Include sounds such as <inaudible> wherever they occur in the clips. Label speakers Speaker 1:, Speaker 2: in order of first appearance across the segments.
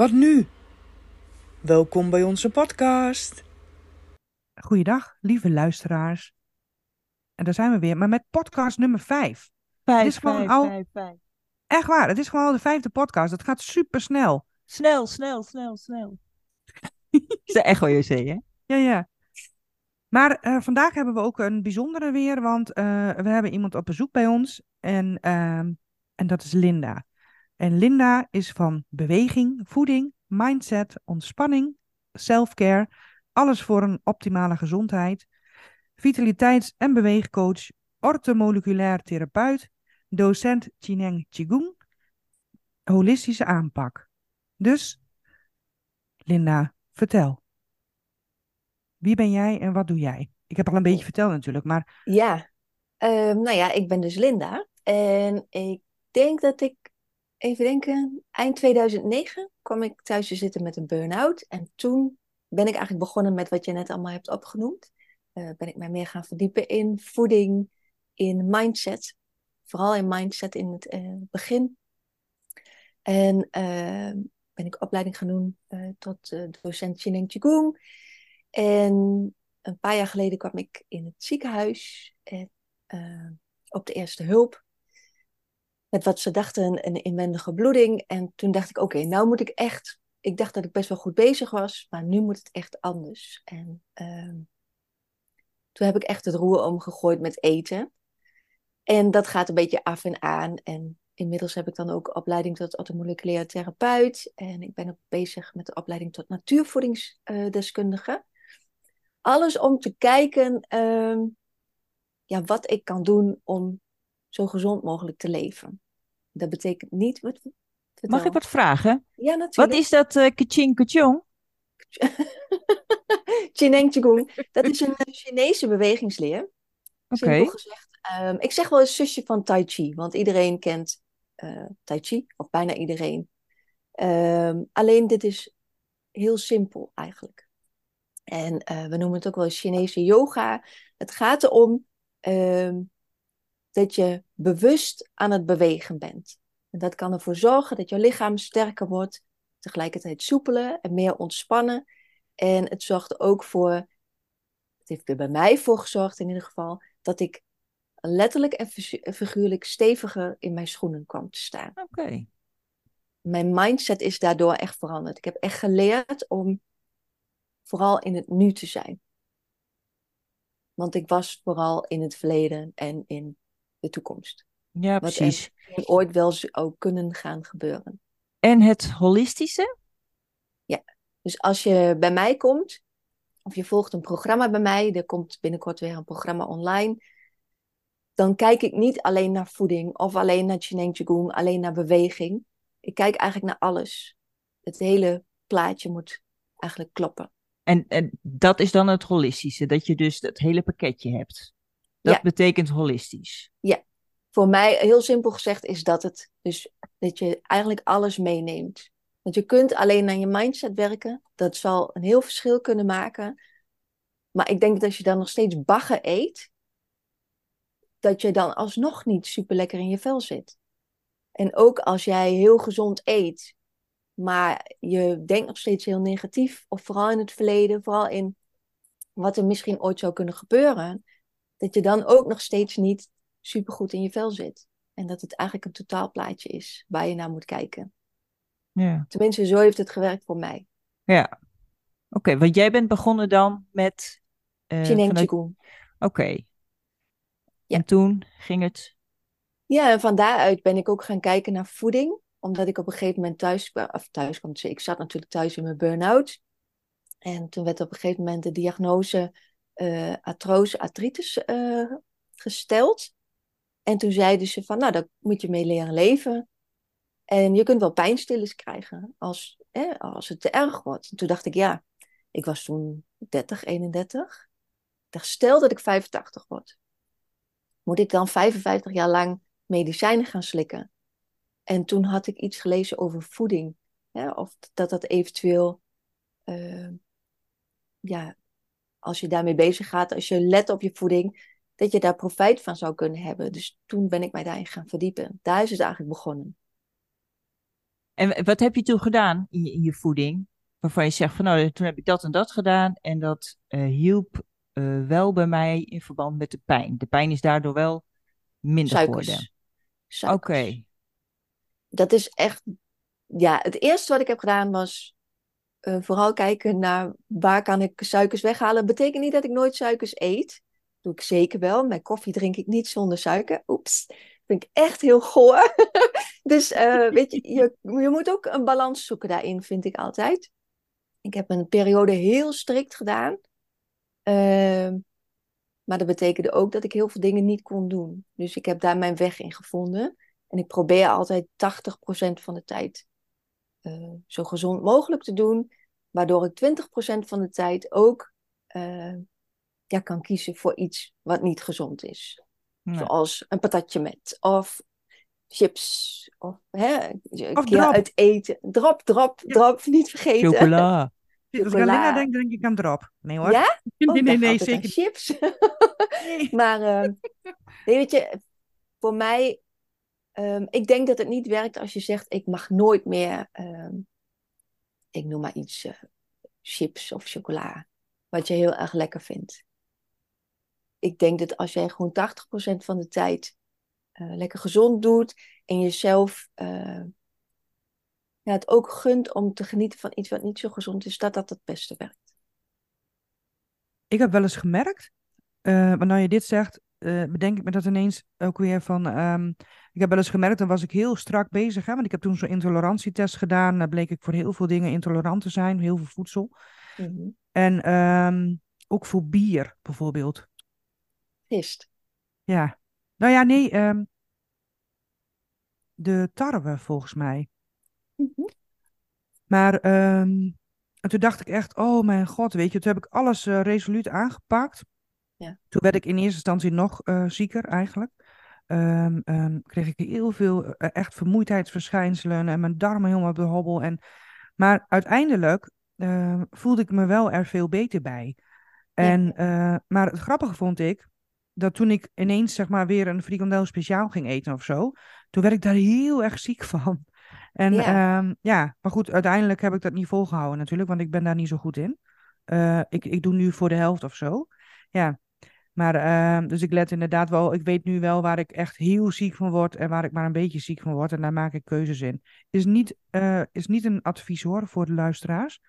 Speaker 1: Wat nu? Welkom bij onze podcast. Goeiedag, lieve luisteraars. En daar zijn we weer, maar met podcast nummer 5.
Speaker 2: Vijf,
Speaker 1: Het is gewoon
Speaker 2: vijf,
Speaker 1: al-
Speaker 2: vijf, vijf.
Speaker 1: Echt waar, het is gewoon al de vijfde podcast. Het gaat super snel.
Speaker 2: Snel, snel, snel, snel. <laughs> is de echo je hè?
Speaker 1: Ja, ja. Maar eh, vandaag hebben we ook een bijzondere weer, want eh, we hebben iemand op bezoek bij ons. En, ehm, en dat is Linda. En Linda is van beweging, voeding, mindset, ontspanning, selfcare. Alles voor een optimale gezondheid. Vitaliteits- en beweegcoach, orthomoleculair therapeut, docent Chineng Qigong, holistische aanpak. Dus, Linda, vertel. Wie ben jij en wat doe jij? Ik heb al een beetje verteld natuurlijk, maar
Speaker 3: Ja, Ehm, nou ja, ik ben dus Linda. En ik denk dat ik, even denken, eind 2009 kwam ik thuis te zitten met een burn-out. En toen ben ik eigenlijk begonnen met wat je net allemaal hebt opgenoemd. Eh, ben ik mij meer gaan verdiepen in voeding, in mindset. Vooral in mindset in het eh, begin. En ehm, ben ik opleiding gaan doen eh, tot eh, docent Chineng Qigong. En een paar jaar geleden kwam ik in het ziekenhuis en, eh, op de eerste hulp. Met wat ze dachten een, inwendige bloeding. En toen dacht ik, oké, nou moet ik echt... Ik dacht dat ik best wel goed bezig was, maar nu moet het echt anders. En ehm, toen heb ik echt het roer omgegooid met eten. En dat gaat een beetje af en aan. En inmiddels heb ik dan ook opleiding tot orthomoleculair therapeut. En ik ben ook bezig met de opleiding tot natuurvoedingsdeskundige. Alles om te kijken ehm, ja, wat ik kan doen om zo gezond mogelijk te leven. Dat betekent niet... Wat,
Speaker 2: Mag ik wat vragen?
Speaker 3: Ja,
Speaker 2: Wat
Speaker 3: natuurlijk.
Speaker 2: is dat uh, kaching kachong? <laughs>
Speaker 3: Chineng. Dat is een eh, Chinese bewegingsleer.
Speaker 2: Oké.
Speaker 3: Simpel gezegd. Ehm, ik zeg wel eens zusje van Tai Chi, want iedereen kent eh, Tai Chi, of bijna iedereen. Ehm, alleen dit is heel simpel eigenlijk. En we noemen het ook wel Chinese yoga. Het gaat erom ehm, dat je bewust aan het bewegen bent. En dat kan ervoor zorgen dat je lichaam sterker wordt, tegelijkertijd soepeler en meer ontspannen. En het zorgt er ook voor, het heeft er bij mij voor gezorgd in ieder geval, dat ik letterlijk en figu- figuurlijk steviger in mijn schoenen kwam te staan.
Speaker 2: Oké.
Speaker 3: Mijn mindset is daardoor echt veranderd. Ik heb echt geleerd om vooral in het nu te zijn. Want ik was vooral in het verleden en in de toekomst.
Speaker 2: Ja,
Speaker 3: Wat
Speaker 2: precies.
Speaker 3: misschien ooit wel zou kunnen gaan gebeuren.
Speaker 2: En het holistische?
Speaker 3: Dus als je bij mij komt, of je volgt een programma bij mij, er komt binnenkort weer een programma online, dan kijk ik niet alleen naar voeding of alleen naar Chineng Qigong, alleen naar beweging. Ik kijk eigenlijk naar alles. Het hele plaatje moet eigenlijk kloppen.
Speaker 2: En, en dat is dan het holistische, dat je dus het hele pakketje hebt. Dat
Speaker 3: Ja.
Speaker 2: betekent holistisch.
Speaker 3: Voor mij, heel simpel gezegd, is dat het. Dus dat je eigenlijk alles meeneemt. Want je kunt alleen naar je mindset werken. Dat zal een heel verschil kunnen maken. Maar ik denk dat als je dan nog steeds bagger eet, dat je dan alsnog niet super lekker in je vel zit. En ook als jij heel gezond eet, maar je denkt nog steeds heel negatief, of vooral in het verleden, vooral in wat er misschien ooit zou kunnen gebeuren, dat je dan ook nog steeds niet super goed in je vel zit. En dat het eigenlijk een totaalplaatje is waar je naar moet kijken.
Speaker 2: Ja.
Speaker 3: Tenminste, zo heeft het gewerkt voor mij.
Speaker 2: Ja. Oké, want jij bent begonnen dan met...
Speaker 3: Chineng
Speaker 2: vanuit-. Oké.
Speaker 3: Ja.
Speaker 2: En toen ging het...
Speaker 3: Ja, en van daaruit ben ik ook gaan kijken naar voeding. Omdat ik op een gegeven moment thuis kwam. Of thuis kwam. Ik zat natuurlijk thuis in mijn burn-out. En toen werd op een gegeven moment de diagnose eh artrose artritis eh, gesteld. En toen zeiden ze van, nou, daar moet je mee leren leven. En je kunt wel pijnstillers krijgen als, hè, als het te erg wordt. En toen dacht ik, ja, ik was toen 30, 31. Ik dacht, stel dat ik 85 word. Moet ik dan 55 jaar lang medicijnen gaan slikken? En toen had ik iets gelezen over voeding. Hè, of dat dat eventueel, eh, ja, als je daarmee bezig gaat, als je let op je voeding, dat je daar profijt van zou kunnen hebben. Dus toen ben ik mij daarin gaan verdiepen. Daar is het eigenlijk begonnen.
Speaker 2: En wat heb je toen gedaan in je, in je voeding? Waarvan je zegt van nou, toen heb ik dat en dat gedaan en dat eh, hielp eh, wel bij mij in verband met de pijn. De pijn is daardoor wel minder geworden.
Speaker 3: Suikers.
Speaker 2: Oké,
Speaker 3: Suikers. Dat is echt, ja, het eerste wat ik heb gedaan was eh, vooral kijken naar waar kan ik suikers weghalen. betekent niet dat ik nooit suikers eet. Doe ik zeker wel. Mijn koffie drink ik niet zonder suiker. Oeps, vind ik echt heel goor. <laughs> dus eh, weet je, je, je moet ook een balans zoeken daarin, vind ik altijd. Ik heb een periode heel strikt gedaan. Ehm, maar dat betekende ook dat ik heel veel dingen niet kon doen. Dus ik heb daar mijn weg in gevonden. En ik probeer altijd 80% van de tijd eh, zo gezond mogelijk te doen. Waardoor ik 20% van de tijd ook eh, ja, kan kiezen voor iets wat niet gezond is.
Speaker 2: Nee.
Speaker 3: Zoals een patatje met. Of chips. Of hè, een
Speaker 1: Of
Speaker 3: keer
Speaker 1: drop.
Speaker 3: uit eten. Drop, drop,
Speaker 1: Ja.
Speaker 3: drop. <laughs> Niet vergeten.
Speaker 2: chocola.
Speaker 1: Als ik aan denk, denk ik aan drop. Nee hoor.
Speaker 3: Ja? <laughs>
Speaker 1: Nee,
Speaker 3: Oh,
Speaker 1: nee,
Speaker 3: ik
Speaker 1: nee, zeker
Speaker 3: chips. <laughs> Maar ehm, nee, weet je, voor mij, ehm, ik denk dat het niet werkt als je zegt, ik mag nooit meer, ehm, ik noem maar iets, eh, chips of chocola, wat je heel erg lekker vindt. Ik denk dat als jij gewoon 80% van de tijd eh, lekker gezond doet en jezelf eh, ja, het ook gunt om te genieten van iets wat niet zo gezond is, dat dat het beste werkt.
Speaker 1: Ik heb wel eens gemerkt, wanneer je dit zegt, eh, bedenk ik me dat ineens ook weer van. ehm, ik heb wel eens gemerkt, dan was ik heel strak bezig. Hè, want ik heb toen zo'n intolerantietest gedaan. Daar bleek ik voor heel veel dingen intolerant te zijn, heel veel voedsel.
Speaker 3: Mhm.
Speaker 1: En ehm, ook voor bier bijvoorbeeld.
Speaker 3: Gist.
Speaker 1: Ja. Nou ja, nee. ehm, de tarwe volgens mij.
Speaker 3: Mhm.
Speaker 1: Maar en toen dacht ik echt, oh mijn god, weet je, toen heb ik alles eh, resoluut aangepakt.
Speaker 3: Ja.
Speaker 1: Toen werd ik in eerste instantie nog eh, zieker eigenlijk. Ehm, ehm, kreeg ik heel veel eh, echt vermoeidheidsverschijnselen en mijn darmen helemaal op de hobbel. En, maar uiteindelijk ehm, voelde ik me wel er veel beter bij. En, eh, maar het grappige vond ik, dat toen ik ineens zeg maar weer een frikandel speciaal ging eten of zo, toen werd ik daar heel erg ziek van. En
Speaker 3: Ja.
Speaker 1: maar goed, uiteindelijk heb ik dat niet volgehouden natuurlijk, want ik ben daar niet zo goed in. Eh, ik, ik doe nu voor de helft of zo. Ja, maar ehm, dus ik let inderdaad wel, ik weet nu wel waar ik echt heel ziek van word en waar ik maar een beetje ziek van word en daar maak ik keuzes in. Is niet, eh, is niet een advies hoor voor de luisteraars,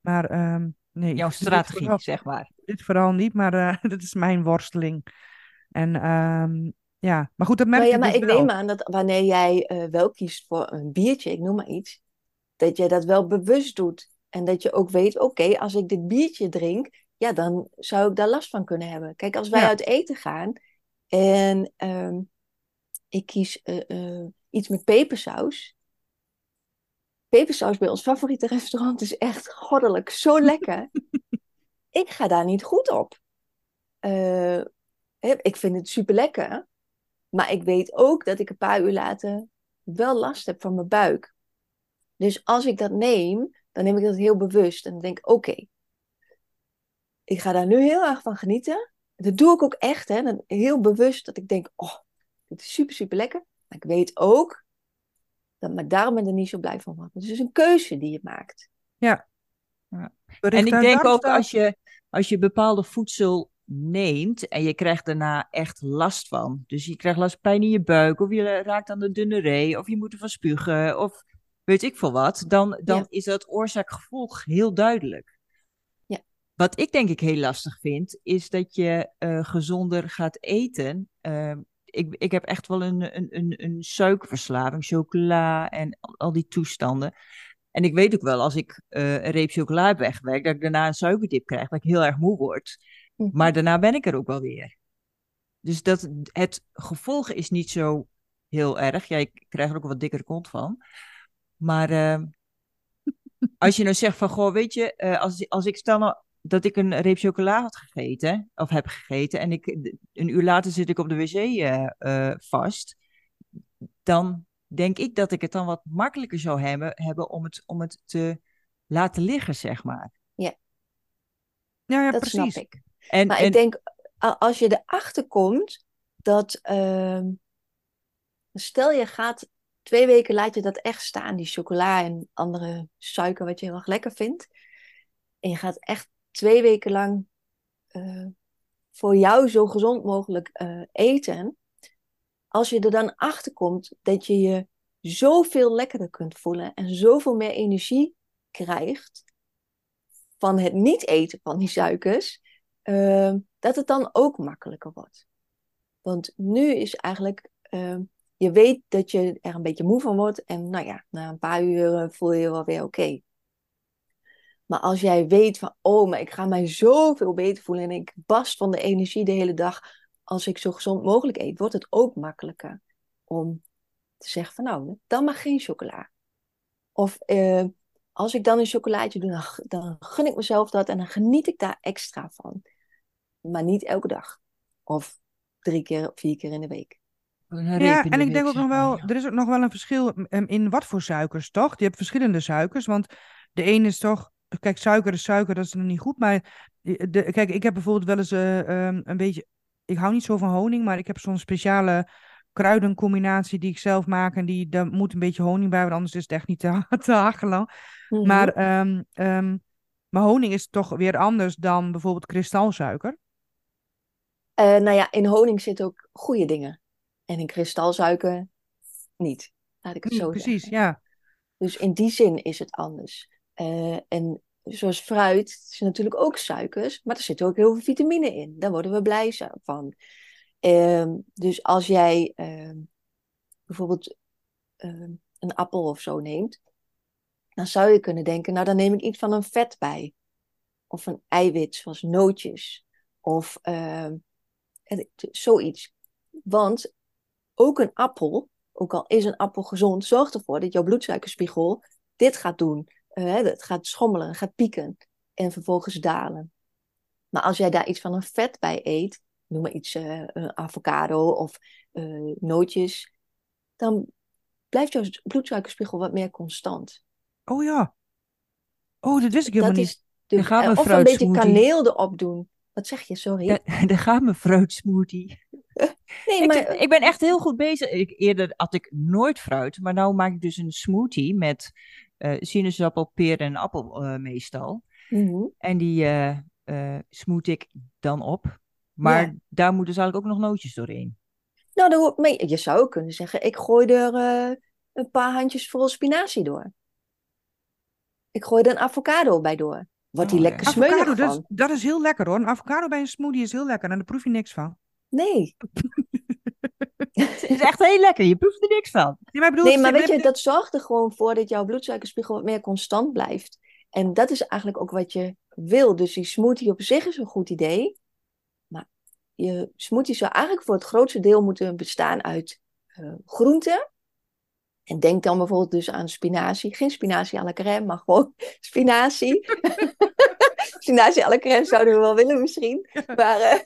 Speaker 1: maar ehm, nee.
Speaker 2: Jouw <laughs> strategie,
Speaker 1: vooral-
Speaker 2: zeg maar.
Speaker 1: dit vooral niet, maar eh <laughs> dat is mijn worsteling. En ehm, ja, maar goed, dat merk
Speaker 3: Maar ja,
Speaker 1: ik
Speaker 3: maar
Speaker 1: dus
Speaker 3: ik
Speaker 1: wel.
Speaker 3: neem aan dat wanneer jij eh, wel kiest voor een biertje, ik noem maar iets, dat jij dat wel bewust doet. En dat je ook weet, oké, als ik dit biertje drink, ja, dan zou ik daar last van kunnen hebben. Kijk, als wij
Speaker 1: Ja.
Speaker 3: uit eten gaan en ehm, ik kies eh, eh, iets met pepersaus. Pepersaus bij ons favoriete <laughs> restaurant is echt goddelijk, zo lekker. <laughs> ik ga daar niet goed op. Eh, ik vind het super lekker. Maar ik weet ook dat ik een paar uur later wel last heb van mijn buik. Dus als ik dat neem, dan neem ik dat heel bewust. En denk oké, ik ga daar nu heel erg van genieten. Dat doe ik ook echt, hè. Dan heel bewust dat ik denk, oh, dit is super, super lekker. Maar ik weet ook dat mijn darmen er niet zo blij van worden. Dus het is een keuze die je maakt.
Speaker 2: En ik denk ook als je, als je bepaalde voedsel neemt en je krijgt daarna echt last van. Dus je krijgt last pijn in je buik, of je raakt aan de dunne ree, of je moet ervan spugen, of weet ik veel wat. Dan, dan
Speaker 3: Ja.
Speaker 2: is dat oorzaak-gevolg heel duidelijk. Wat ik denk ik heel lastig vind, is dat je eh, gezonder gaat eten. Ehm, ik, ik heb echt wel een, een, een, een suikerverslaving, chocola en al, al die toestanden. En ik weet ook wel, als ik eh, een reep chocola heb weggewerkt, dat ik daarna een suikerdip krijg, dat ik heel erg moe word.
Speaker 3: Mhm.
Speaker 2: Maar daarna ben ik er ook wel weer. Dus dat, het gevolg is niet zo heel erg. Ja, ik krijg er ook wat dikkere kont van. Maar ehm, <laughs> als je nou zegt van, goh, weet je, eh, als, als ik stel nou dat ik een reep chocola had gegeten, of heb gegeten, en ik, een uur later zit ik op de wc eh, eh, vast, dan denk ik dat ik het dan wat makkelijker zou hebben, hebben om, het, om het te laten liggen, zeg maar.
Speaker 1: Ja, ja
Speaker 3: dat
Speaker 1: precies.
Speaker 3: snap ik.
Speaker 2: En,
Speaker 3: Maar
Speaker 2: en,
Speaker 3: ik denk, als je erachter komt dat, ehm, stel je gaat twee weken laat je dat echt staan, die chocola en andere suiker wat je heel erg lekker vindt. En je gaat echt twee weken lang eh, voor jou zo gezond mogelijk eh, eten. Als je er dan achter komt dat je je zoveel lekkerder kunt voelen en zoveel meer energie krijgt van het niet eten van die suikers, uh, dat het dan ook makkelijker wordt. Want nu is eigenlijk, je weet dat je er een beetje moe van wordt en nou ja, na een paar uur voel je je wel weer oké. Maar als jij weet van, oh, maar ik ga mij zoveel beter voelen en ik bast van de energie de hele dag als ik zo gezond mogelijk eet, wordt het ook makkelijker om te zeggen van, nou, dan mag geen chocola. Of uh, als ik dan een chocolaatje doe, dan, dan gun ik mezelf dat en dan geniet ik daar extra van. Maar niet elke dag. Of drie keer, vier keer in de week.
Speaker 1: Ja, en ik denk ook nog wel, er is ook nog wel een verschil in wat voor suikers, toch? Je hebt verschillende suikers, want de ene is toch, kijk, suiker is suiker, dat is nog niet goed. Maar de, kijk, ik heb bijvoorbeeld wel eens uh, um, een beetje, ik hou niet zo van honing, maar ik heb zo'n speciale kruidencombinatie die ik zelf maak. En die, daar moet een beetje honing bij, want anders is het echt niet te, <laughs> te hachelen. Mm -hmm. Maar, um, um, maar honing is toch weer anders dan bijvoorbeeld kristalsuiker.
Speaker 3: Uh, nou ja, in honing zitten ook goede dingen. En in kristalsuiker niet. Laat ik het
Speaker 1: niet,
Speaker 3: zo
Speaker 1: precies,
Speaker 3: zeggen.
Speaker 1: ja.
Speaker 3: Dus in die zin is het anders. Uh, en zoals fruit, zijn natuurlijk ook suikers, maar er zitten ook heel veel vitamine in. Daar worden we blij van. Uh, dus als jij bijvoorbeeld een appel of zo neemt, dan zou je kunnen denken, nou dan neem ik iets van een vet bij. Of een eiwit, zoals nootjes. Of zoiets. Want ook een appel, ook al is een appel gezond, zorgt ervoor dat jouw bloedsuikerspiegel dit gaat doen. Uh, het gaat schommelen, gaat pieken en vervolgens dalen. Maar als jij daar iets van een vet bij eet, noem maar iets, uh, een avocado of uh, nootjes, dan blijft jouw bloedsuikerspiegel wat meer constant.
Speaker 1: Oh ja. Oh, dat wist ik helemaal
Speaker 3: dat
Speaker 1: niet.
Speaker 3: Is dus, uh, of een beetje kaneel erop doen. Wat zeg je, sorry? <laughs>
Speaker 2: Gaat mijn fruitsmoothie. <laughs>
Speaker 3: nee,
Speaker 2: ik,
Speaker 3: maar...
Speaker 2: ik ben echt heel goed bezig. Ik, eerder had ik nooit fruit, maar nu maak ik dus een smoothie met uh, sinaasappel, peer en appel uh, meestal.
Speaker 3: Mm -hmm.
Speaker 2: En die uh, smoot ik dan op. Maar ja. daar moeten dus eigenlijk ook nog nootjes doorheen.
Speaker 3: Nou, daar mee. je zou kunnen zeggen, ik gooi er een paar handjes vol spinazie door. Ik gooi er een avocado bij door. Wordt die oh, lekker ja. van.
Speaker 1: Is, dat is heel lekker hoor. Een avocado bij een smoothie is heel lekker en daar proef je niks van.
Speaker 3: Nee. <laughs>
Speaker 2: Het is echt heel lekker, je proeft er niks van.
Speaker 3: Ja, maar bedoel, nee, maar weet je, dat zorgt er gewoon voor dat jouw bloedsuikerspiegel wat meer constant blijft. En dat is eigenlijk ook wat je wil. Dus die smoothie op zich is een goed idee. Maar je smoothie zou eigenlijk voor het grootste deel moeten bestaan uit uh, groenten. En denk dan bijvoorbeeld dus aan spinazie. Geen spinazie à la crème, maar gewoon <laughs> spinazie. <laughs> <laughs> spinazie à la crème zouden we wel willen misschien. Maar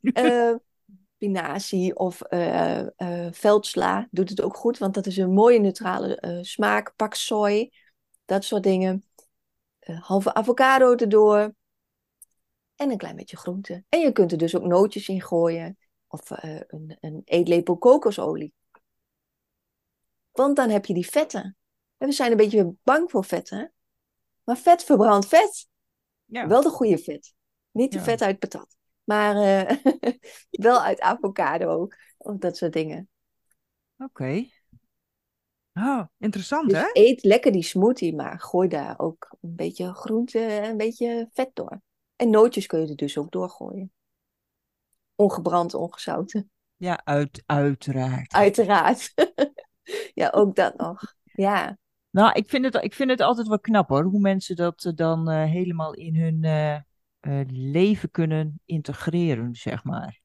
Speaker 3: uh, uh, spinazie of uh, veldsla doet het ook goed. Want dat is een mooie neutrale smaak. Pak soy, dat soort dingen. halve avocado erdoor. En een klein beetje groente. En je kunt er dus ook nootjes in gooien. Of een, een eetlepel kokosolie. Want dan heb je die vetten. En we zijn een beetje bang voor vetten. Maar vet verbrandt vet. Ja. Wel de goede vet. Niet de ja. vet uit patat. Maar uh, <laughs> wel uit avocado. Of dat soort dingen.
Speaker 2: Oké. Okay.
Speaker 1: Oh, interessant
Speaker 3: dus
Speaker 1: hè?
Speaker 3: eet lekker die smoothie. Maar gooi daar ook een beetje groente en een beetje vet door. En nootjes kun je er dus ook doorgooien. Ongebrand, ongezouten.
Speaker 2: Ja, uit, uiteraard.
Speaker 3: Uiteraard. <laughs> ja, ook dat nog. Ja.
Speaker 2: Nou, ik vind, het, ik vind het altijd wel knap hoor, hoe mensen dat dan uh, helemaal in hun uh, uh, leven kunnen integreren, zeg maar.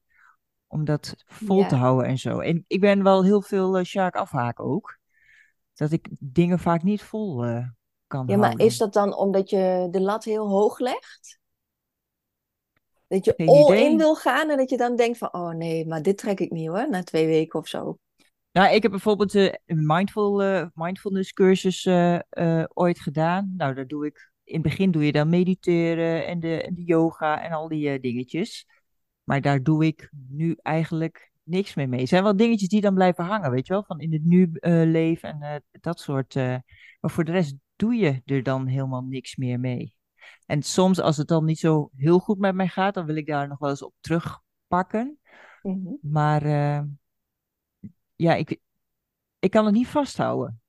Speaker 2: Om dat vol ja. te houden en zo. En ik ben wel heel veel uh, Sjaak afhaken ook. Dat ik dingen vaak niet vol kan
Speaker 3: ja,
Speaker 2: houden.
Speaker 3: maar is dat dan omdat je de lat heel hoog legt? Dat je Geen all idee. in wil gaan en dat je dan denkt van, oh nee, maar dit trek ik niet hoor, na twee weken of zo.
Speaker 2: Nou, ik heb bijvoorbeeld uh, een mindful, uh, mindfulness cursus uh, ooit gedaan. Nou, daar doe ik, in het begin doe je dan mediteren en de, en de yoga en al die dingetjes. Maar daar doe ik nu eigenlijk niks meer mee. Er zijn wel dingetjes die dan blijven hangen, weet je wel, van in het nu eh, leven en eh, dat soort. eh, maar voor de rest doe je er dan helemaal niks meer mee. En soms, als het dan niet zo heel goed met mij gaat, dan wil ik daar nog wel eens op terugpakken.
Speaker 3: Mhm.
Speaker 2: Maar eh, ja, ik, ik kan het niet vasthouden.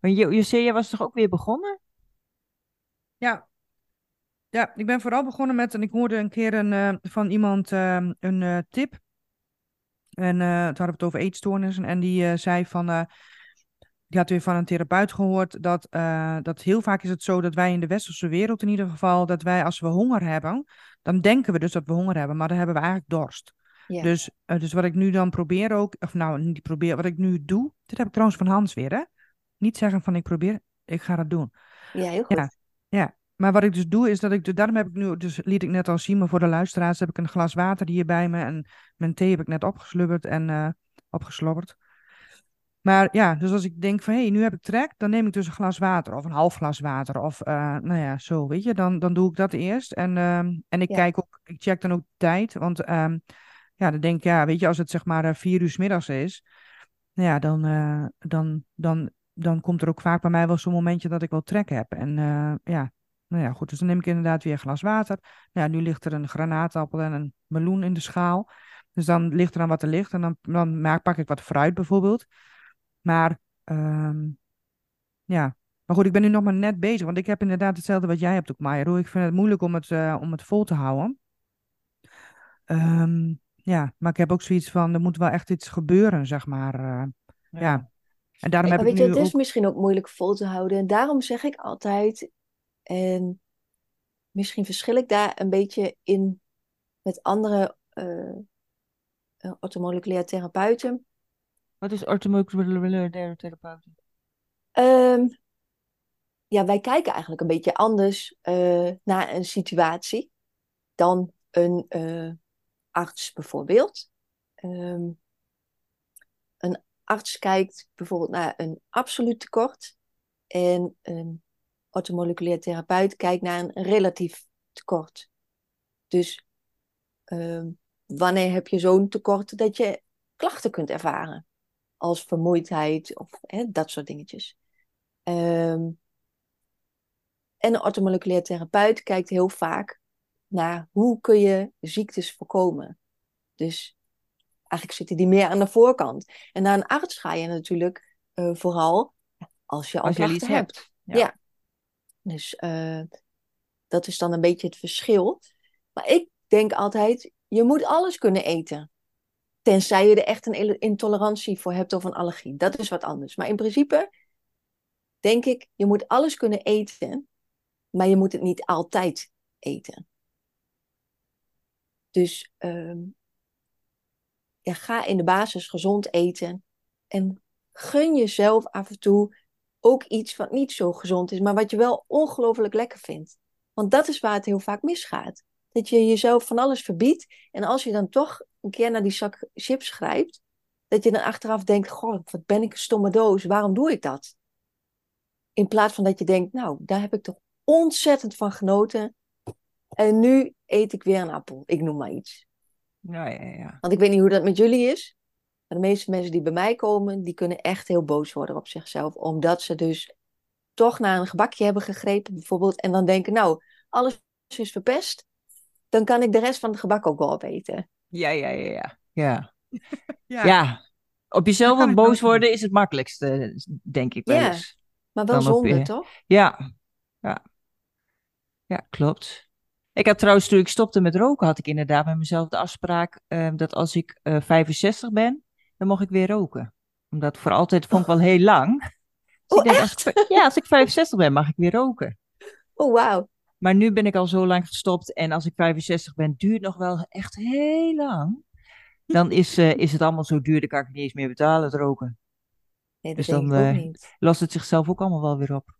Speaker 2: Maar zei, jij was toch ook weer begonnen?
Speaker 1: Ja. Ja, ik ben vooral begonnen met, en ik hoorde een keer een, eh, van iemand eh, een eh, tip. En eh toen hadden we het over eetstoornissen. En die zei van, die had weer van een therapeut gehoord, dat, dat heel vaak is het zo dat wij in de westerse wereld in ieder geval, dat wij als we honger hebben, dan denken we dus dat we honger hebben, maar dan hebben we eigenlijk dorst.
Speaker 3: Ja.
Speaker 1: Dus, dus wat ik nu dan probeer ook, of nou niet probeer, wat ik nu doe, dit heb ik trouwens van Hans weer, hè. Niet zeggen van ik probeer, ik ga dat doen.
Speaker 3: ja, heel goed.
Speaker 1: Ja. Ja, maar wat ik dus doe is dat ik, daarom heb ik nu, dus liet ik net al zien, maar voor de luisteraars heb ik een glas water hier bij me en mijn thee heb ik net opgeslubberd en eh opgeslobberd. Maar ja, dus als ik denk van hé, hey, nu heb ik trek, dan neem ik dus een glas water of een half glas water of eh, nou ja, zo, weet je, dan, dan doe ik dat eerst. En, ehm, en ik
Speaker 3: Ja.
Speaker 1: kijk ook, ik check dan ook de tijd, want ehm, ja, dan denk ik, ja, weet je, als het zeg maar eh, vier uur 's middags is, nou ja, dan, dan, dan, dan komt er ook vaak bij mij wel zo'n momentje dat ik wel trek heb. En eh, ja, nou ja, goed, dus dan neem ik inderdaad weer een glas water. Nou ja, nu ligt er een granaatappel en een meloen in de schaal. Dus dan ligt er dan wat er ligt en dan, dan maak, pak ik wat fruit bijvoorbeeld. Maar ehm, ja, maar goed, ik ben nu nog maar net bezig, want ik heb inderdaad hetzelfde wat jij hebt ook, Maya. Ik vind het moeilijk om het, eh, om het vol te houden. Ehm, ja, maar ik heb ook zoiets van, er moet wel echt iets gebeuren, zeg maar. eh, ja. En daarom heb ik
Speaker 3: weet je,
Speaker 1: nu
Speaker 3: het is
Speaker 1: ook...
Speaker 3: misschien ook moeilijk vol te houden. En daarom zeg ik altijd, en misschien verschil ik daar een beetje in met andere orthomoleculaire therapeuten.
Speaker 2: Wat is orthomoleculaire therapeuten?
Speaker 3: Ehm, ja, wij kijken eigenlijk een beetje anders eh, naar een situatie dan een arts bijvoorbeeld. Ehm, een arts kijkt bijvoorbeeld naar een absoluut tekort en een orthomoleculair therapeut kijkt naar een relatief tekort. Dus ehm, wanneer heb je zo'n tekort dat je klachten kunt ervaren? Als vermoeidheid of dat soort dingetjes. Ehm, en een orthomoleculair therapeut kijkt heel vaak naar hoe kun je ziektes voorkomen. Dus eigenlijk zitten die meer aan de voorkant. En naar een arts ga je natuurlijk eh, vooral als je al
Speaker 2: Als je iets
Speaker 3: hebt.
Speaker 2: hebt.
Speaker 3: Ja. Dus eh, dat is dan een beetje het verschil. Maar ik denk altijd, je moet alles kunnen eten. Tenzij je er echt een intolerantie voor hebt of een allergie. Dat is wat anders. Maar in principe denk ik, je moet alles kunnen eten, maar je moet het niet altijd eten. Dus ehm, ja, ga in de basis gezond eten en gun jezelf af en toe ook iets wat niet zo gezond is, maar wat je wel ongelooflijk lekker vindt. Want dat is waar het heel vaak misgaat. Dat je jezelf van alles verbiedt en als je dan toch een keer naar die zak chips grijpt, dat je dan achteraf denkt, goh, wat ben ik een stomme doos, waarom doe ik dat? In plaats van dat je denkt, nou, daar heb ik toch ontzettend van genoten. En nu eet ik weer een appel, ik noem maar iets.
Speaker 2: Ja, ja, ja.
Speaker 3: Want ik weet niet hoe dat met jullie is. Maar de meeste mensen die bij mij komen, die kunnen echt heel boos worden op zichzelf. Omdat ze dus toch naar een gebakje hebben gegrepen, bijvoorbeeld. En dan denken, nou, alles is verpest. Dan kan ik de rest van het gebak ook wel opeten.
Speaker 2: Ja, ja, ja, ja. Ja, <laughs>
Speaker 1: Ja,
Speaker 2: ja. op jezelf boos worden is het makkelijkste, denk ik wel
Speaker 3: Ja. Maar wel
Speaker 2: Dan
Speaker 3: zonde,
Speaker 2: je-
Speaker 3: toch?
Speaker 2: Ja, ja. Ja, klopt. Ik had trouwens, toen ik stopte met roken, had ik inderdaad met mezelf de afspraak eh, dat als ik eh 65 ben, dan mocht ik weer roken. Omdat voor altijd vond ik wel heel lang. Dus
Speaker 3: Oh,
Speaker 2: als ik, ja, als ik 65 ben, mag ik weer roken.
Speaker 3: Oh, wauw.
Speaker 2: Maar nu ben ik al zo lang gestopt en als ik 65 ben, duurt nog wel echt heel lang. Dan is, eh, is het allemaal zo duur, dan kan ik niet eens meer betalen, het roken.
Speaker 3: Nee,
Speaker 2: Dus dan, eh. Lost het zichzelf ook allemaal wel weer op.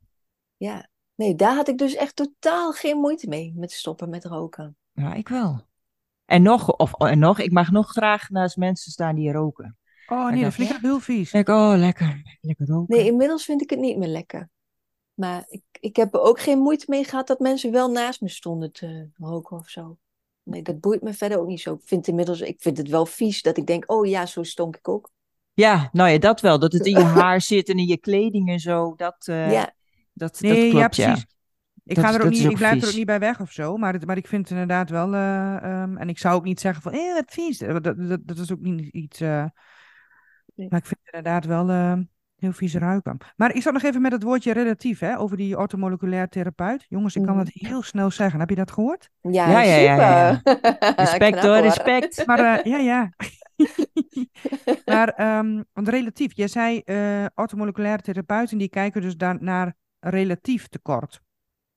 Speaker 3: Ja. Nee, daar had ik dus echt totaal geen moeite mee met stoppen met roken.
Speaker 2: Ja, ik wel. En nog, of en nog, ik mag nog graag naast mensen staan die roken.
Speaker 1: Oh nee, dat vind ik heel vies.
Speaker 2: Ik, oh, lekker, lekker roken.
Speaker 3: Nee, inmiddels vind ik het niet meer lekker. Maar ik, ik heb er ook geen moeite mee gehad dat mensen wel naast me stonden te roken of zo. nee, dat boeit me verder ook niet zo. Ik vind inmiddels, ik vind het wel vies dat ik denk, oh ja, zo stonk ik ook.
Speaker 2: Ja, nou ja, dat wel. Dat het in je <laughs> haar zit en in je kleding en zo. Dat, uh,
Speaker 3: Ja,
Speaker 2: dat,
Speaker 1: Nee,
Speaker 2: dat klopt,
Speaker 1: ja, precies. Ik,
Speaker 2: Dat
Speaker 1: ga er ook niet,
Speaker 2: ook
Speaker 1: ik blijf er ook niet bij weg of zo. Maar, het, maar ik vind het inderdaad wel. eh, ehm, en ik zou ook niet zeggen van. Eh, wat vies. Dat, dat, dat is ook niet iets. eh,
Speaker 3: Nee.
Speaker 1: Maar ik vind het inderdaad wel eh, heel vies ruiken. Maar ik zat nog even met het woordje relatief. Hè, over die orthomoleculair therapeut. Jongens, ik kan dat heel snel zeggen. Heb je dat gehoord?
Speaker 3: ja,
Speaker 2: Ja, ja, ja, ja,
Speaker 3: super. <laughs>
Speaker 2: Respect hoor, respect.
Speaker 1: Maar eh, ja, ja. <laughs> maar ehm, want relatief. Jij zei eh orthomoleculaire therapeuten die kijken dus daar naar relatief tekort.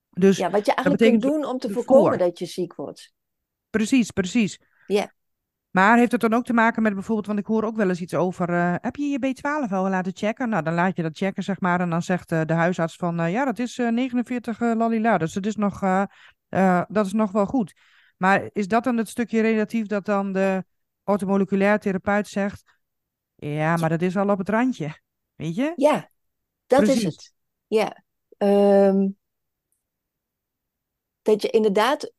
Speaker 1: Dus
Speaker 3: Ja, wat je eigenlijk kunt doen om te
Speaker 1: ervoor.
Speaker 3: voorkomen dat je ziek wordt.
Speaker 1: Precies, precies.
Speaker 3: Ja.
Speaker 1: Maar heeft het dan ook te maken met bijvoorbeeld, want ik hoor ook wel eens iets over, eh, heb je je B12 al laten checken? Nou, dan laat je dat checken, zeg maar, en dan zegt eh, de huisarts van, eh, ja, dat is eh 49 eh, lalila, dus dat is, nog, dat is nog wel goed. Maar is dat dan het stukje relatief dat dan de orthomoleculair therapeut zegt, ja, maar dat is al op het randje, weet je?
Speaker 3: Ja, dat is het. Ja. Ehm, dat je inderdaad,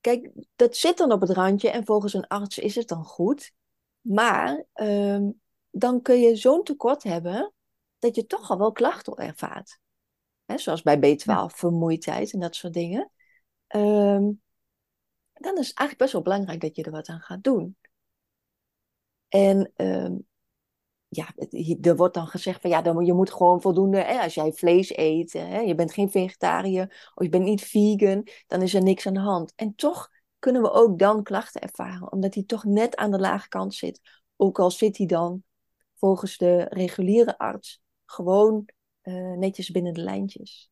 Speaker 3: kijk, dat zit dan op het randje en volgens een arts is het dan goed. Maar ehm, dan kun je zo'n tekort hebben dat je toch al wel klachten ervaart. Hè, zoals bij B12, vermoeidheid en dat soort dingen. Ehm, dan is het eigenlijk best wel belangrijk dat je er wat aan gaat doen. En ja, er wordt dan gezegd van ja, dan, je moet gewoon voldoende, hè, als jij vlees eet, hè, je bent geen vegetariër of je bent niet vegan, dan is er niks aan de hand. En toch kunnen we ook dan klachten ervaren, omdat die toch net aan de lage kant zit. Ook al zit die dan volgens de reguliere arts gewoon eh, netjes binnen de lijntjes.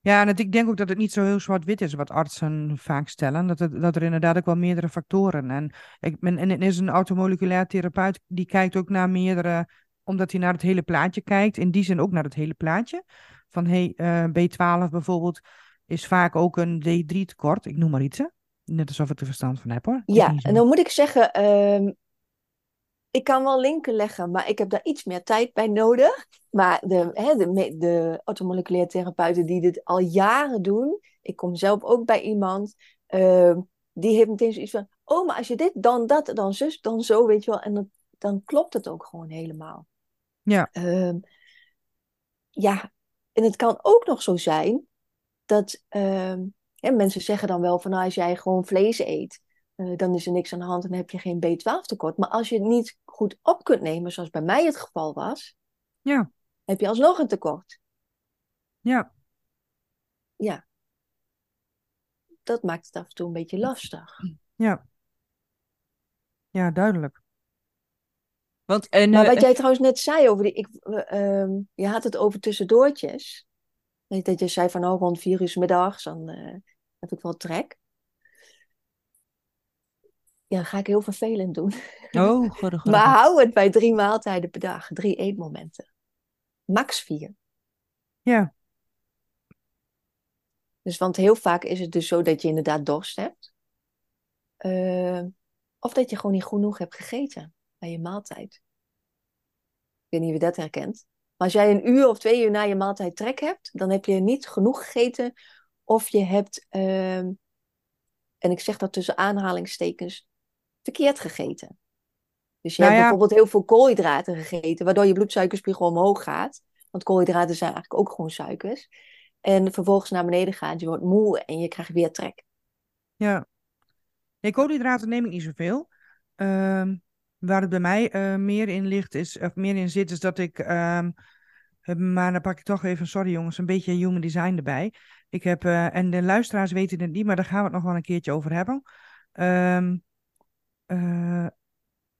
Speaker 1: Ja, en het, ik denk ook dat het niet zo heel zwart-wit is wat artsen vaak stellen. Dat, het, dat er inderdaad ook wel meerdere factoren. En, ik, ben, en het is een automoleculair therapeut die kijkt ook naar meerdere, omdat hij naar het hele plaatje kijkt. In die zin ook naar het hele plaatje. Van hey, eh, B12 bijvoorbeeld is vaak ook een D3 tekort. Ik noem maar iets, hè? Net alsof ik er verstand van heb hoor.
Speaker 3: Ja, en dan moet ik zeggen, ehm, ik kan wel linken leggen, maar ik heb daar iets meer tijd bij nodig. Maar de, hè, de, de orthomoleculaire therapeuten die dit al jaren doen, ik kom zelf ook bij iemand, ehm, die heeft meteen zoiets van, oh, maar als je dit, dan dat, dan zus, dan zo, weet je wel. En dan, dan klopt het ook gewoon helemaal.
Speaker 1: Ja.
Speaker 3: Ehm, ja, en het kan ook nog zo zijn dat ehm, hè, mensen zeggen dan wel van nou, als jij gewoon vlees eet, eh, dan is er niks aan de hand en dan heb je geen B12 tekort. Maar als je het niet goed op kunt nemen, zoals bij mij het geval was,
Speaker 1: Ja,
Speaker 3: heb je alsnog een tekort.
Speaker 1: ja.
Speaker 3: Ja. Dat maakt het af en toe een beetje lastig.
Speaker 1: Ja. Ja, duidelijk.
Speaker 2: Want, en,
Speaker 3: Maar
Speaker 2: eh,
Speaker 3: wat jij trouwens net zei over die, ik, eh, ehm, je had het over tussendoortjes. Dat je zei van oh, rond vier uur middags, dan eh, heb ik wel trek. Ja, ga ik heel vervelend doen.
Speaker 2: Oh, god, <laughs> god,
Speaker 3: Maar hou het bij drie maaltijden per dag, drie eetmomenten. Max vier.
Speaker 1: Ja,
Speaker 3: Dus want heel vaak is het dus zo dat je inderdaad dorst hebt. Eh, of dat je gewoon niet genoeg hebt gegeten bij je maaltijd. Ik weet niet wie dat herkent. Maar als jij een uur of twee uur na je maaltijd trek hebt, dan heb je niet genoeg gegeten. Of je hebt, ehm, en ik zeg dat tussen aanhalingstekens, verkeerd gegeten. Dus je
Speaker 1: Nou
Speaker 3: hebt
Speaker 1: ja.
Speaker 3: bijvoorbeeld heel veel koolhydraten gegeten, waardoor je bloedsuikerspiegel omhoog gaat. Want koolhydraten zijn eigenlijk ook gewoon suikers. En vervolgens naar beneden gaat, je wordt moe en je krijgt weer trek.
Speaker 1: ja. Nee, koolhydraten neem ik niet zoveel. Ehm, waar het bij mij eh, meer in ligt, is, of meer in zit, is dat ik. ehm, eh, maar dan pak ik toch even, sorry jongens, een beetje human design erbij. Ik heb, eh, en de luisteraars weten het niet, maar daar gaan we het nog wel een keertje over hebben. Ehm, eh,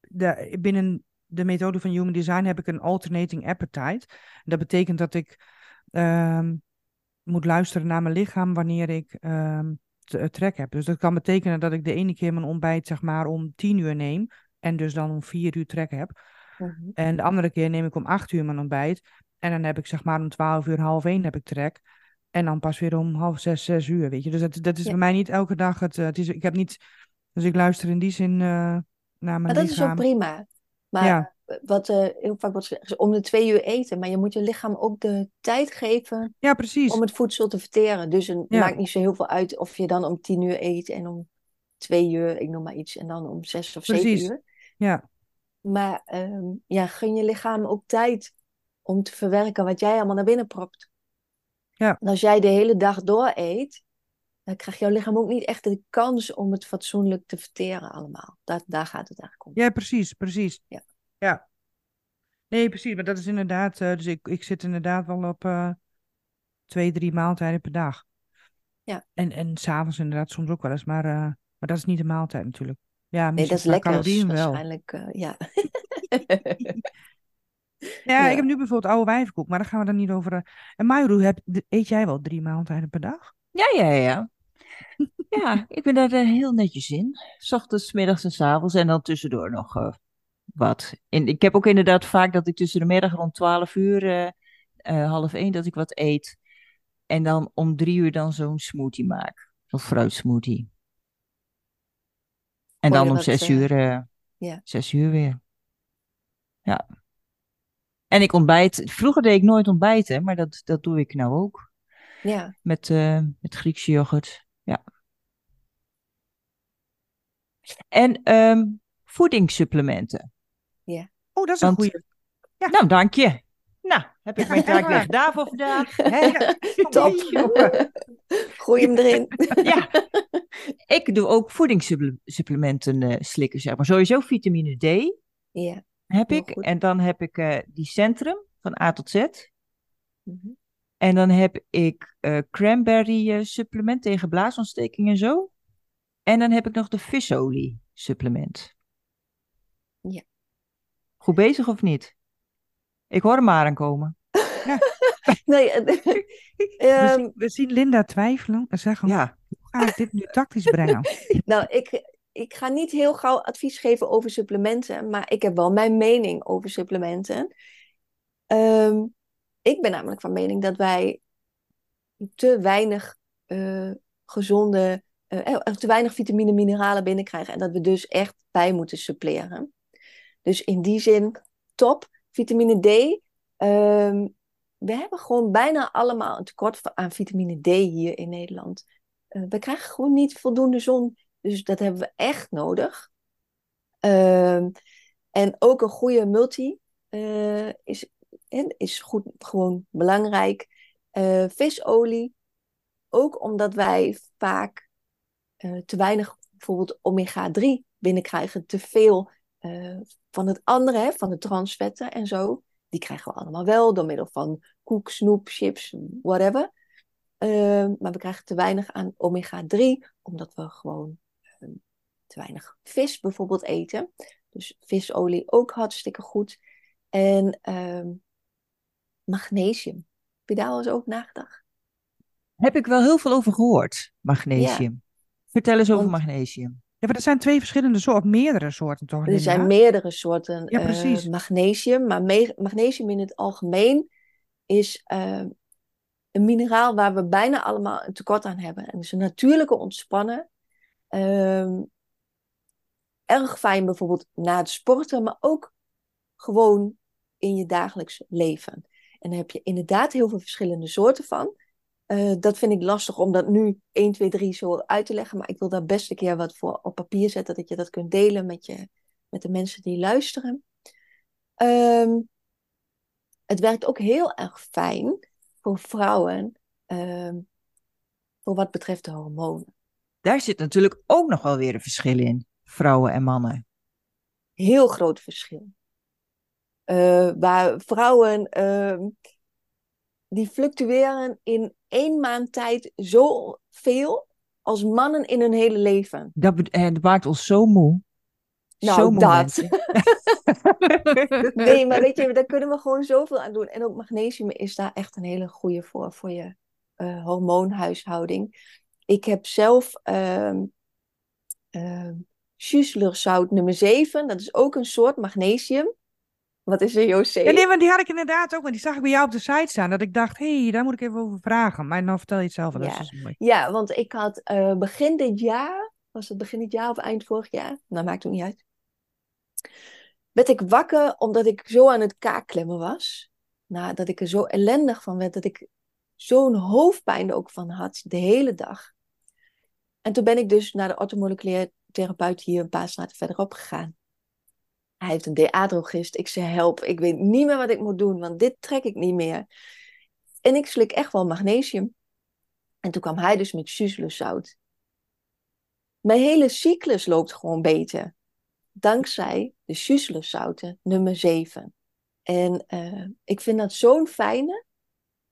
Speaker 1: de, binnen de methode van human design heb ik een alternating appetite. Dat betekent dat ik ehm, moet luisteren naar mijn lichaam wanneer ik eh, trek heb. Dus dat kan betekenen dat ik de ene keer mijn ontbijt zeg maar om tien uur neem en dus dan om vier uur trek heb.
Speaker 3: Mhm.
Speaker 1: En de andere keer neem ik om acht uur mijn ontbijt en dan heb ik zeg maar om twaalf uur, half één heb ik trek. En dan pas weer om half zes, zes uur, weet je. Dus dat, dat is
Speaker 3: Ja.
Speaker 1: bij mij niet elke dag het, eh, het is, ik heb niet, dus ik luister in die zin eh, naar mijn
Speaker 3: Maar dat is ook prima. Maar
Speaker 1: Ja.
Speaker 3: wat eh, heel vaak wordt gezegd, is om de twee uur eten. Maar je moet je lichaam ook de tijd geven
Speaker 1: Ja, precies.
Speaker 3: om het voedsel te verteren. Dus het
Speaker 1: Ja.
Speaker 3: maakt niet zo heel veel uit of je dan om tien uur eet en om twee uur, ik noem maar iets, en dan om zes of
Speaker 1: Precies.
Speaker 3: zeven uur.
Speaker 1: Ja,
Speaker 3: Maar ehm, ja, gun je lichaam ook tijd om te verwerken wat jij allemaal naar binnen propt.
Speaker 1: Ja.
Speaker 3: En als jij de hele dag door eet, dan krijgt jouw lichaam ook niet echt de kans om het fatsoenlijk te verteren allemaal. Daar, daar gaat het eigenlijk om.
Speaker 1: ja precies, precies.
Speaker 3: Ja.
Speaker 1: ja. Nee, precies, maar dat is inderdaad, eh, dus ik, ik zit inderdaad wel op eh, twee, drie maaltijden per dag.
Speaker 3: Ja.
Speaker 1: En, en s'avonds inderdaad soms ook wel eens, maar, eh, maar dat is niet de maaltijd natuurlijk. Ja,
Speaker 3: Nee, dat is lekker.
Speaker 1: wel.
Speaker 3: Waarschijnlijk, eh, ja.
Speaker 1: Ja, <laughs>
Speaker 3: Ja.
Speaker 1: ik heb nu bijvoorbeeld oude wijvenkoek, maar daar gaan we dan niet over. En Mayru, heb, eet jij wel drie maaltijden per dag?
Speaker 2: Ja, ja, ja. Ja, ik ben daar eh, heel netjes in. 's ochtends, middags en 's avonds en dan tussendoor nog eh, wat. En ik heb ook inderdaad vaak dat ik tussen de middag rond 12 uur, eh, half één, dat ik wat eet. En dan om drie uur dan zo'n smoothie maak. Zo'n fruitsmoothie. En dan om zes uur,
Speaker 3: ja.
Speaker 2: zes uur weer. Ja. En ik ontbijt. Vroeger deed ik nooit ontbijten, maar dat, dat doe ik nou ook.
Speaker 3: ja.
Speaker 2: Met, met Griekse yoghurt. Ja. En ehm, voedingssupplementen.
Speaker 1: Oh, dat is een goede. Ja.
Speaker 2: Nou, dank je. Nou, heb ik mijn taak
Speaker 1: Ja.
Speaker 2: weer <laughs> gedaan voor vandaag. Hè?
Speaker 1: Ja,
Speaker 3: Top. Gooi hem erin.
Speaker 2: Ja. Ik doe ook voedingssupplementen eh, slikken, zeg maar. Sowieso vitamine D
Speaker 3: ja.
Speaker 2: heb ik.
Speaker 3: goed.
Speaker 2: En dan heb ik eh, die Centrum van A tot Z.
Speaker 3: Mhm.
Speaker 2: En dan heb ik eh, cranberry supplement tegen blaasontsteking en zo. En dan heb ik nog de visolie supplement.
Speaker 3: Ja.
Speaker 2: Goed bezig of niet? Ik hoor hem maar aankomen. <laughs>
Speaker 3: Nee, eh,
Speaker 1: We,
Speaker 3: ehm,
Speaker 1: zien, we zien Linda twijfelen en zeggen,
Speaker 2: Ja,
Speaker 1: hoe ga ik dit nu tactisch brengen? <laughs>
Speaker 3: nou, ik, ik ga niet heel gauw advies geven over supplementen, maar ik heb wel mijn mening over supplementen. Ehm, ik ben namelijk van mening dat wij te weinig eh, gezonde, eh, te weinig vitamine en mineralen binnenkrijgen en dat we dus echt bij moeten suppleren. Dus in die zin, top. Vitamine D. ehm, we hebben gewoon bijna allemaal een tekort aan vitamine D hier in Nederland. Eh, we krijgen gewoon niet voldoende zon. Dus dat hebben we echt nodig. Ehm, en ook een goede multi eh, is, is goed, gewoon belangrijk. Visolie. Ook omdat wij vaak eh, te weinig bijvoorbeeld omega-3 binnenkrijgen. Te veel eh, van het andere, hè, van de transvetten en zo. Die krijgen we allemaal wel door middel van koek, snoep, chips, whatever. Ehm, maar we krijgen te weinig aan omega-3, omdat we gewoon ehm, te weinig vis bijvoorbeeld eten. Dus visolie ook hartstikke goed. En ehm, magnesium. Heb je daar al eens over nagedacht?
Speaker 2: heb ik wel heel veel over gehoord, magnesium. Vertel eens over
Speaker 3: Want-
Speaker 2: magnesium.
Speaker 1: Ja, maar er zijn twee verschillende soorten, meerdere soorten toch,
Speaker 3: Er zijn meerdere soorten
Speaker 1: Ja,
Speaker 3: eh, magnesium, maar me- magnesium in het algemeen is eh, een mineraal waar we bijna allemaal een tekort aan hebben. En het is een natuurlijke ontspannen. Ehm, erg fijn bijvoorbeeld na het sporten, maar ook gewoon in je dagelijks leven. En daar heb je inderdaad heel veel verschillende soorten van. Eh, dat vind ik lastig om dat nu 1, 2, 3 zo uit te leggen. Maar ik wil daar best een keer wat voor op papier zetten. Dat je dat kunt delen met, je, met de mensen die luisteren. Ehm, het werkt ook heel erg fijn voor vrouwen. ehm, voor wat betreft de hormonen.
Speaker 2: Daar zit natuurlijk ook nog wel weer een verschil in, vrouwen en mannen.
Speaker 3: Heel groot verschil. Eh, waar vrouwen ehm, die fluctueren in één maand tijd zoveel als mannen in hun hele leven.
Speaker 2: Dat be- eh, dat maakt ons zo moe.
Speaker 3: Nou,
Speaker 2: zo moe,
Speaker 3: dat.
Speaker 2: mensen. <laughs>
Speaker 3: Nee, maar weet je, daar kunnen we gewoon zoveel aan doen. En ook magnesium is daar echt een hele goede voor, voor je eh, hormoonhuishouding. Ik heb zelf Schusslerzout nummer 7. Dat is ook een soort magnesium. Wat is er, José?
Speaker 1: Ja, nee, maar die had ik inderdaad ook, maar die zag ik bij jou op de site staan. Dat ik dacht, hé, hey, daar moet ik even over vragen. Maar dan vertel je het zelf, wel,
Speaker 3: Ja.
Speaker 1: is dus mooi.
Speaker 3: Ja, want ik had eh, begin dit jaar, was het begin dit jaar of eind vorig jaar? Nou, maakt het niet uit. Werd ik wakker omdat ik zo aan het kaakklemmen was. Nou, dat ik er zo ellendig van werd, dat ik zo'n hoofdpijn er ook van had de hele dag. En toen ben ik dus naar de orthomoleculair therapeut hier een paar straten verderop gegaan. Hij heeft een DA-drogist. Ik zei, help, ik weet niet meer wat ik moet doen, want dit trek ik niet meer. En ik slik echt wel magnesium. En toen kwam hij dus met zout. Mijn hele cyclus loopt gewoon beter. Dankzij de zouten nummer 7. En uh, ik vind dat zo'n fijne.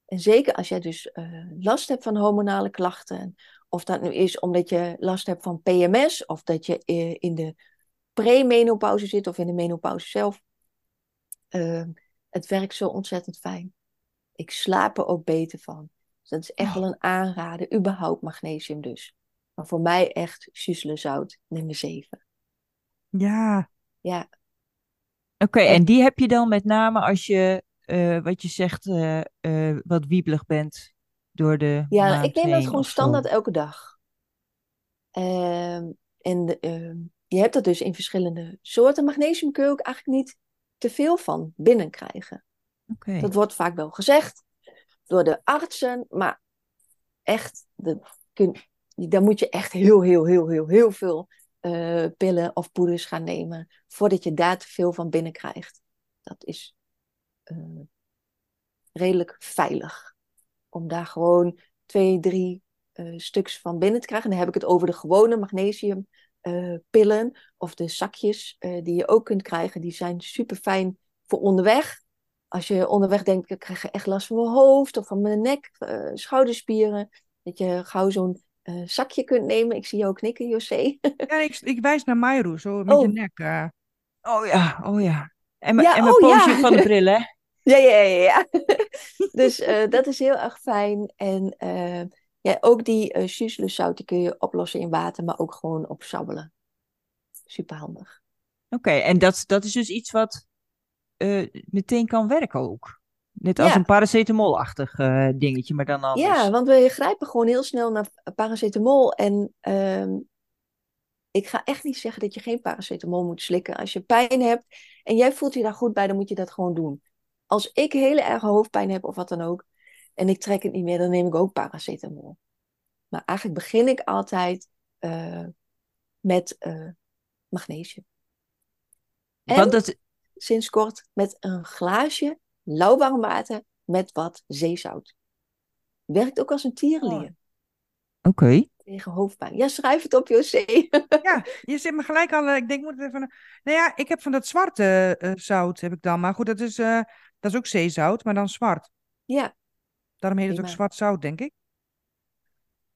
Speaker 3: En zeker als jij dus uh, last hebt van hormonale klachten. Of dat nu is omdat je last hebt van PMS. Of dat je uh, in de premenopauze zit of in de menopauze zelf. het werkt zo ontzettend fijn. Ik slaap er ook beter van. Dus dat is echt oh. wel een aanrader. Überhaupt magnesium dus. Maar voor mij echt zout nummer 7.
Speaker 1: Ja.
Speaker 3: Ja.
Speaker 2: Oké, en die heb je dan met name als je, uh, wat je zegt, uh, uh, wat wiebelig bent door de.
Speaker 3: Ja, ik neem dat gewoon standaard elke dag. Ehm, en ehm, je hebt dat dus in verschillende soorten. Magnesium kun je ook eigenlijk niet te veel van binnenkrijgen.
Speaker 2: Okay.
Speaker 3: Dat wordt vaak wel gezegd door de artsen, maar echt, de, kun, moet je echt heel, heel, heel, heel, heel veel uh, pillen of poeders gaan nemen voordat je daar te veel van binnenkrijgt. Dat is uh, redelijk veilig. Om daar gewoon twee, drie uh, stuks van binnen te krijgen. En dan heb ik het over de gewone magnesiumpillen of de zakjes die je ook kunt krijgen. Die zijn super fijn voor onderweg. Als je onderweg denkt, ik krijg echt last van mijn hoofd of van mijn nek, schouderspieren. Dat je gauw zo'n zakje kunt nemen. Ik zie jou knikken, José.
Speaker 1: ja, ik, ik, wijs naar Mayru, zo met oh. je nek.
Speaker 2: Oh ja, oh ja. En, ja, en mijn oh, ja. van de bril, hè? <laughs>
Speaker 3: ja, ja, ja. ja. <laughs> dus uh, dat is heel erg fijn. En ja, ook die uh, die kun je oplossen in water, maar ook gewoon opsabbelen. Super handig.
Speaker 2: Oké, okay, en dat, dat is dus iets wat meteen kan werken ook? Net als een paracetamolachtig uh, dingetje, maar dan anders.
Speaker 3: Ja, want we grijpen gewoon heel snel naar paracetamol. En uh, ik ga echt niet zeggen dat je geen paracetamol moet slikken. Als je pijn hebt en jij voelt je daar goed bij, dan moet je dat gewoon doen. Als ik hele erge hoofdpijn heb of wat dan ook, en ik trek het niet meer, dan neem ik ook paracetamol. Maar eigenlijk begin ik altijd uh, met uh, magnesium. En want dat... sinds kort met een glaasje lauwwarm water met wat zeezout. Werkt ook als een tierlier. Oh.
Speaker 2: Oké.
Speaker 3: Tegen hoofdpijn. Ja, schrijf het op, José. <laughs>
Speaker 1: ja, je zit me gelijk al. Eh, ik denk, moet even. Nou ja, ik heb van dat zwarte uh, zout heb ik dan. Maar goed, dat is, dat is ook zeezout, maar dan zwart.
Speaker 3: Ja.
Speaker 1: Daarom heet het ook zwart zout, denk ik.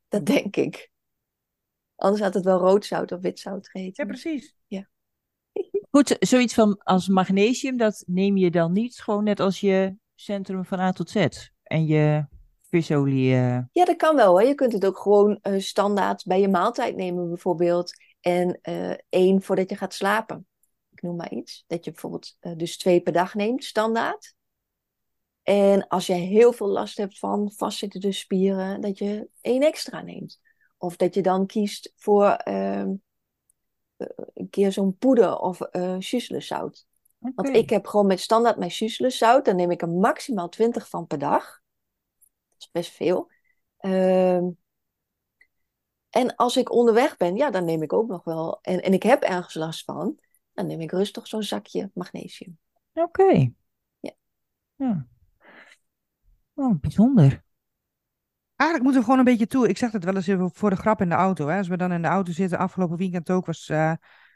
Speaker 3: Dat denk ik. Anders had het wel rood zout of wit zout geheten.
Speaker 1: Ja, precies.
Speaker 3: Ja. <laughs>
Speaker 2: Goed, zoiets van als magnesium, dat neem je dan niet gewoon net als je centrum van A tot Z en je visolie. Uh...
Speaker 3: Ja, dat kan wel. Hè. Je kunt het ook gewoon uh, standaard bij je maaltijd nemen bijvoorbeeld. En uh, één voordat je gaat slapen. Ik noem maar iets. Dat je bijvoorbeeld dus twee per dag neemt, standaard. En als je heel veel last hebt van vastzittende spieren, dat je één extra neemt. Of dat je dan kiest voor ehm, een keer zo'n poeder of uh, zout. Want ik heb gewoon met standaard mijn zout, dan neem ik er maximaal 20 van per dag. Dat is best veel. Uh, en als ik onderweg ben, ja, dan neem ik ook nog wel. En, en ik heb ergens last van, dan neem ik rustig zo'n zakje magnesium.
Speaker 2: Oké.
Speaker 3: Ja.
Speaker 2: ja. Oh, bijzonder.
Speaker 1: Eigenlijk moeten we gewoon een beetje toe. Ik zeg het wel eens even voor de grap in de auto. Hè. Als we dan in de auto zitten, afgelopen weekend ook, was, uh,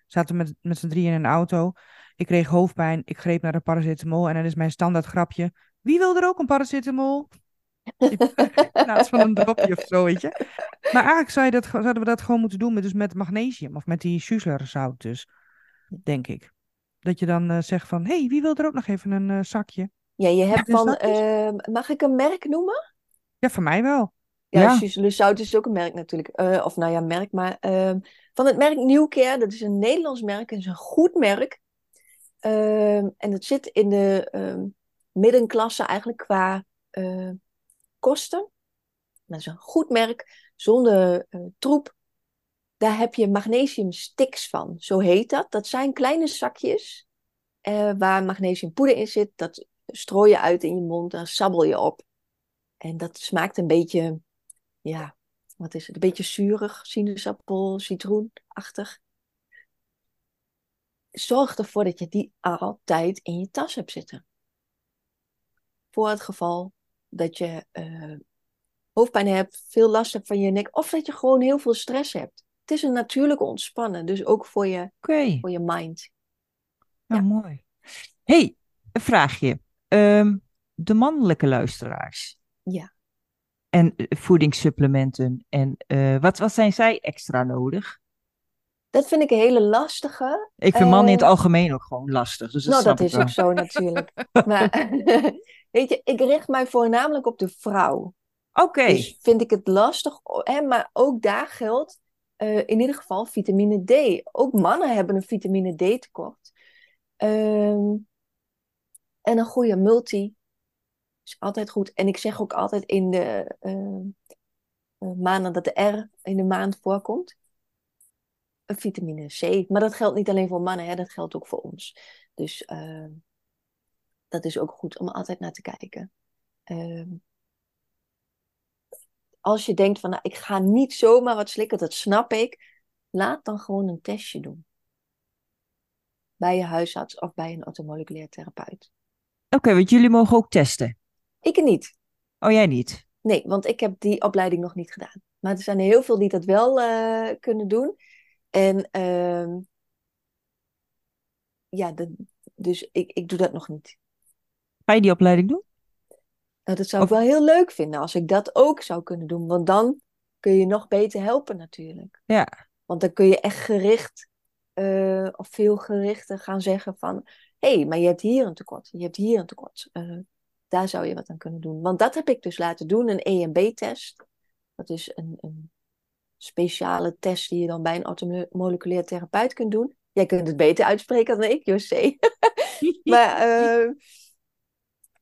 Speaker 1: zaten we met, met z'n drieën in een auto. Ik kreeg hoofdpijn, ik greep naar de paracetamol en dan is mijn standaard grapje. Wie wil er ook een paracetamol? <laughs> plaats van een dropje of zo, weet je. Maar eigenlijk zou je dat, zouden we dat gewoon moeten doen met, dus met magnesium of met die zout dus, denk ik. Dat je dan uh, zegt van, hé, hey, wie wil er ook nog even een uh, zakje?
Speaker 3: Ja, je hebt van, mag ik een merk noemen?
Speaker 1: Ja, voor mij wel.
Speaker 3: Ja, ja. Is ook een merk natuurlijk. Uh, of nou ja, merk, maar uh, van het merk Newcare. Dat is een Nederlands merk. Het is een goed merk. Uh, en het zit in de ehm, middenklasse eigenlijk qua eh, kosten. Dat is een goed merk, zonder eh, troep. Daar heb je magnesium sticks van, zo heet dat. Dat zijn kleine zakjes waar magnesiumpoeder in zit. Dat strooi je uit in je mond, daar sabbel je op. En dat smaakt een beetje, ja, wat is het? Een beetje zuurig, sinaasappel, citroenachtig. Zorg ervoor dat je die altijd in je tas hebt zitten. Voor het geval dat je uh, hoofdpijn hebt, veel last hebt van je nek, of dat je gewoon heel veel stress hebt. Het is een natuurlijke ontspannen, dus ook voor je,
Speaker 2: okay.
Speaker 3: voor je mind.
Speaker 2: Nou, ja. mooi. hey, een vraagje. Um, de mannelijke luisteraars.
Speaker 3: Ja.
Speaker 2: En uh, voedingssupplementen. En uh, wat, wat zijn zij extra nodig?
Speaker 3: Dat vind ik een hele lastige.
Speaker 2: Ik vind mannen in het algemeen ook gewoon lastig. Dus dat
Speaker 3: nou, dat is
Speaker 2: wel.
Speaker 3: ook zo natuurlijk. <laughs> maar <laughs> weet je, ik richt mij voornamelijk op de vrouw.
Speaker 2: Oké. Okay.
Speaker 3: Dus vind ik het lastig. Hè, maar ook daar geldt uh, in ieder geval vitamine D. Ook mannen hebben een vitamine D tekort. Um, en een goede multi is altijd goed. En ik zeg ook altijd in de uh, maanden dat de R in de maand voorkomt. Een vitamine C. Maar dat geldt niet alleen voor mannen, hè, dat geldt ook voor ons. Dus uh, dat is ook goed om altijd naar te kijken. Ehm, als je denkt van, nou, ik ga niet zomaar wat slikken, dat snap ik. Laat dan gewoon een testje doen. Bij je huisarts of bij een automoleculair therapeut.
Speaker 2: Oké, okay, want jullie mogen ook testen?
Speaker 3: Ik niet.
Speaker 2: Oh, jij niet?
Speaker 3: Nee, want ik heb die opleiding nog niet gedaan. Maar er zijn heel veel die dat wel uh, kunnen doen. En uh, ja, de, dus ik, ik doe dat nog niet.
Speaker 2: Ga je die opleiding doen?
Speaker 3: Nou, dat zou of... ik wel heel leuk vinden als ik dat ook zou kunnen doen. Want dan kun je nog beter helpen natuurlijk.
Speaker 2: Ja.
Speaker 3: Want dan kun je echt gericht, uh, of veel gerichter gaan zeggen van... Hey, maar je hebt hier een tekort, je hebt hier een tekort. Uh, daar zou je wat aan kunnen doen. Want dat heb ik dus laten doen, een EMB-test. Dat is een, een speciale test die je dan bij een automoleculair therapeut kunt doen. Jij kunt het beter uitspreken dan ik, José. <laughs> maar uh,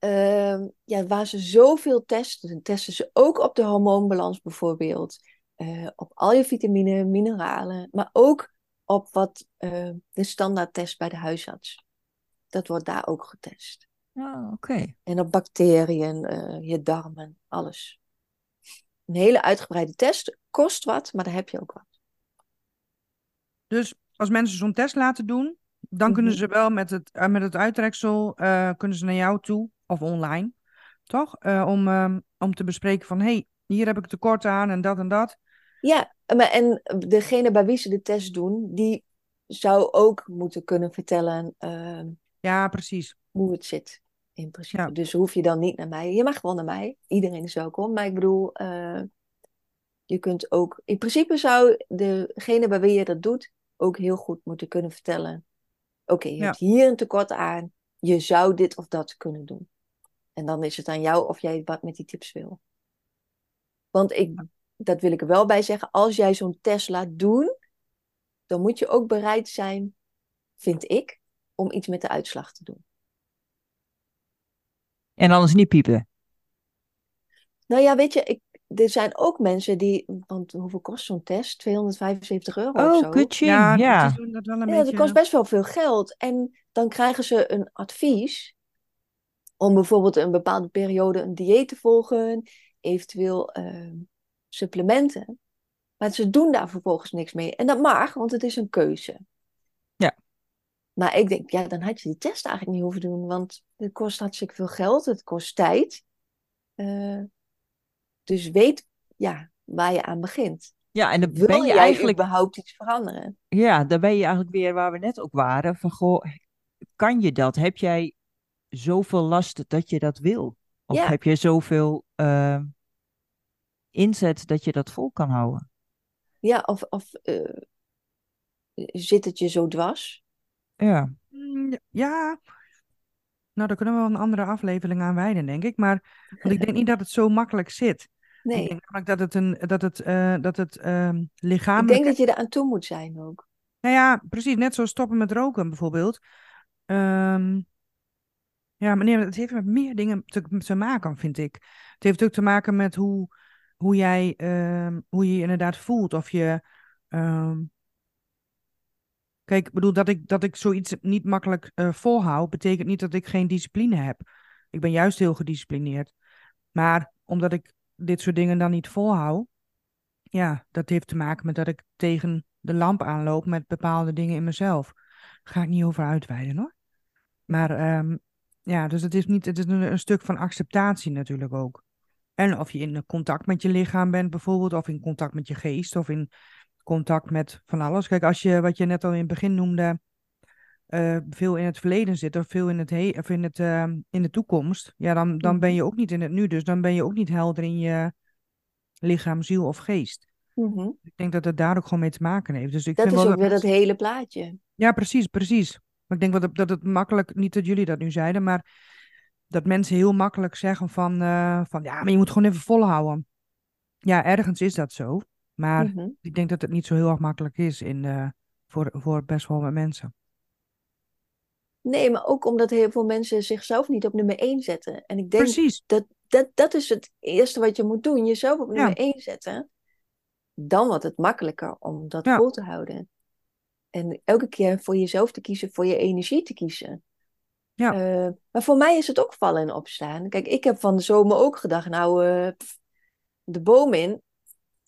Speaker 3: uh, ja, waar ze zoveel testen, testen ze ook op de hormoonbalans bijvoorbeeld. Uh, op al je vitamine, mineralen, maar ook op wat de standaardtest bij de huisarts. Dat wordt daar ook getest.
Speaker 2: Oh, oké.
Speaker 3: En op bacteriën, je darmen, alles. Een hele uitgebreide test kost wat, maar daar heb je ook wat.
Speaker 1: Dus als mensen zo'n test laten doen, dan mm-hmm. kunnen ze wel met het, uh, met het uittreksel uh, kunnen ze naar jou toe of online, toch? Om, om te bespreken van, hey, hier heb ik tekort aan en dat en dat.
Speaker 3: Ja, maar en degene bij wie ze de test doen, die zou ook moeten kunnen vertellen.
Speaker 1: Ja, precies.
Speaker 3: Hoe het zit. In principe. Ja. Dus hoef je dan niet naar mij. Je mag wel naar mij. Iedereen is welkom. Maar ik bedoel, uh, je kunt ook. In principe zou degene bij wie je dat doet ook heel goed moeten kunnen vertellen. Oké, okay, je ja. hebt hier een tekort aan. Je zou dit of dat kunnen doen. En dan is het aan jou of jij wat met die tips wil. Want ik, dat wil ik er wel bij zeggen. Als jij zo'n test laat doen, dan moet je ook bereid zijn, vind ik, om iets met de uitslag te doen.
Speaker 2: En anders niet piepen.
Speaker 3: Nou ja, weet je, ik, er zijn ook mensen die. Want hoeveel kost zo'n test? 275 euro
Speaker 2: oh,
Speaker 3: of zo.
Speaker 2: kutje. Ja, ja.
Speaker 1: Dat, dat, wel een
Speaker 3: ja
Speaker 1: beetje...
Speaker 3: dat kost best wel veel geld. En dan krijgen ze een advies om bijvoorbeeld een bepaalde periode een dieet te volgen, eventueel uh, supplementen. Maar ze doen daar vervolgens niks mee. En dat mag, want het is een keuze. Maar ik denk, ja, dan had je die test eigenlijk niet hoeven doen, want het kost hartstikke veel geld, het kost tijd. Uh, dus weet ja, waar je aan begint.
Speaker 2: Ja, en dan
Speaker 3: Wil
Speaker 2: ben je eigenlijk.
Speaker 3: überhaupt iets veranderen?
Speaker 2: Ja, dan ben je eigenlijk weer waar we net ook waren. Van goh, kan je dat? Heb jij zoveel last dat je dat wil? Of
Speaker 3: Ja.
Speaker 2: heb je zoveel uh, inzet dat je dat vol kan houden?
Speaker 3: Ja, of, of uh, zit het je zo dwars?
Speaker 2: Ja.
Speaker 1: Mm, Ja, nou, daar kunnen we wel een andere aflevering aan wijden, denk ik. Maar want ik denk niet dat het zo makkelijk zit.
Speaker 3: Nee.
Speaker 1: Ik denk namelijk dat het, een, dat het, uh, dat het
Speaker 3: Ik
Speaker 1: lichamelijk...
Speaker 3: denk dat je er aan toe moet zijn ook.
Speaker 1: Nou ja, precies. Net zoals stoppen met roken bijvoorbeeld. Um, ja, nee, het heeft met meer dingen te, te, maken, vind ik. Het heeft ook te maken met hoe, hoe, jij, um, hoe je je inderdaad voelt. Of je... Um, Kijk, ik bedoel, dat ik, dat ik zoiets niet makkelijk uh, volhoud, betekent niet dat ik geen discipline heb. Ik ben juist heel gedisciplineerd. Maar omdat ik dit soort dingen dan niet volhoud, ja, dat heeft te maken met dat ik tegen de lamp aanloop met bepaalde dingen in mezelf. Daar ga ik niet over uitweiden hoor. Maar ehm, ja, dus het is, niet, het is een, een stuk van acceptatie natuurlijk ook. En of je in contact met je lichaam bent bijvoorbeeld, of in contact met je geest, of in contact met van alles. Kijk, als je, wat je net al in het begin noemde, eh, veel in het verleden zit of veel in, het he of in, het, ehm, in de toekomst, ja, dan, dan ben je ook niet in het nu. Dus dan ben je ook niet helder in je lichaam, ziel of geest.
Speaker 3: Mhm.
Speaker 1: Ik denk dat het daar ook gewoon mee te maken heeft. Dus ik
Speaker 3: Dat
Speaker 1: vind
Speaker 3: is
Speaker 1: wel
Speaker 3: ook weer dat hele plaatje.
Speaker 1: Ja, precies, precies. Maar ik denk wel dat, dat het makkelijk, niet dat jullie dat nu zeiden, maar dat mensen heel makkelijk zeggen van, eh, van ja, maar je moet gewoon even volhouden. Ja, ergens is dat zo. Maar
Speaker 3: Mhm.
Speaker 1: ik denk dat het niet zo heel erg makkelijk is in, voor, voor best wel wat mensen.
Speaker 3: Nee, maar ook omdat heel veel mensen zichzelf niet op nummer 1 zetten. En ik denk
Speaker 1: Precies.
Speaker 3: dat, dat dat is het eerste wat je moet doen. Jezelf op
Speaker 1: Ja.
Speaker 3: nummer 1 zetten. Dan wordt het makkelijker om dat
Speaker 1: Ja.
Speaker 3: vol te houden. En elke keer voor jezelf te kiezen, voor je energie te kiezen.
Speaker 1: Ja.
Speaker 3: Eh, maar voor mij is het ook vallen en opstaan. Kijk, ik heb van de zomer ook gedacht, nou, eh, pff, de boom in.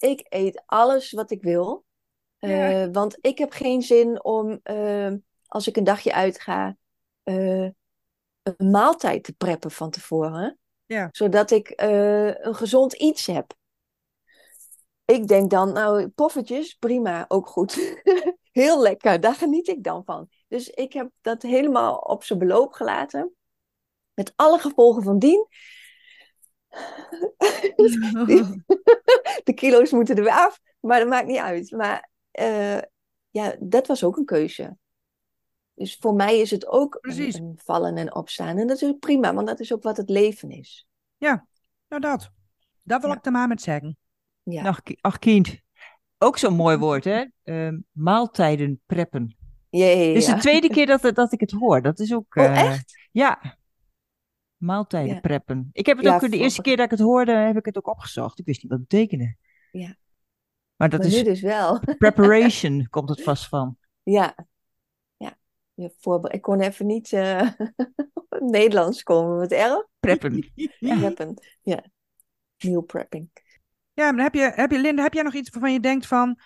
Speaker 3: Ik eet alles wat ik wil.
Speaker 1: Ja.
Speaker 3: Eh, want ik heb geen zin om, eh, als ik een dagje uitga, eh, een maaltijd te preppen van tevoren.
Speaker 1: Ja.
Speaker 3: Zodat ik een gezond iets heb. Ik denk dan, nou, poffertjes, prima, ook goed. <laughs> Heel lekker, daar geniet ik dan van. Dus ik heb dat helemaal op zijn beloop gelaten. Met alle gevolgen van dien. <laughs> <laughs> De kilo's moeten er weer af, maar dat maakt niet uit. Maar eh, ja, dat was ook een keuze. Dus voor mij is het ook een,
Speaker 1: Precies.
Speaker 3: een vallen en opstaan. En dat is prima, want dat is ook wat het leven is.
Speaker 1: Nou, dat. Dat wil
Speaker 3: Ja.
Speaker 1: ik er maar met zeggen.
Speaker 3: Ja,
Speaker 2: Ach, ki- ach, kind. Ook zo'n mooi woord, hè? Ehm, maaltijden preppen.
Speaker 3: ja, ja,
Speaker 2: Dit is
Speaker 3: ja.
Speaker 2: de tweede <laughs> keer dat, dat ik het hoor. Dat is ook...
Speaker 3: Oh,
Speaker 2: eh,
Speaker 3: echt?
Speaker 2: Ja. Maaltijden
Speaker 3: Ja.
Speaker 2: preppen. Ik heb het
Speaker 3: Ja,
Speaker 2: ook de eerste keer dat ik het hoorde, heb ik het ook opgezocht. Ik wist niet wat het betekende.
Speaker 3: Ja.
Speaker 2: Maar dat
Speaker 3: maar nu
Speaker 2: is
Speaker 3: dus wel. <laughs>
Speaker 2: preparation, komt het vast van.
Speaker 3: Ja. Ja. Ik kon even niet eh, op <laughs> het Nederlands komen. Wat erg.
Speaker 2: Preppen. Ja. <laughs>
Speaker 3: Preppen. Ja. Meal prepping.
Speaker 1: Ja, maar heb je, heb je, Linda, heb jij nog iets waarvan je denkt van,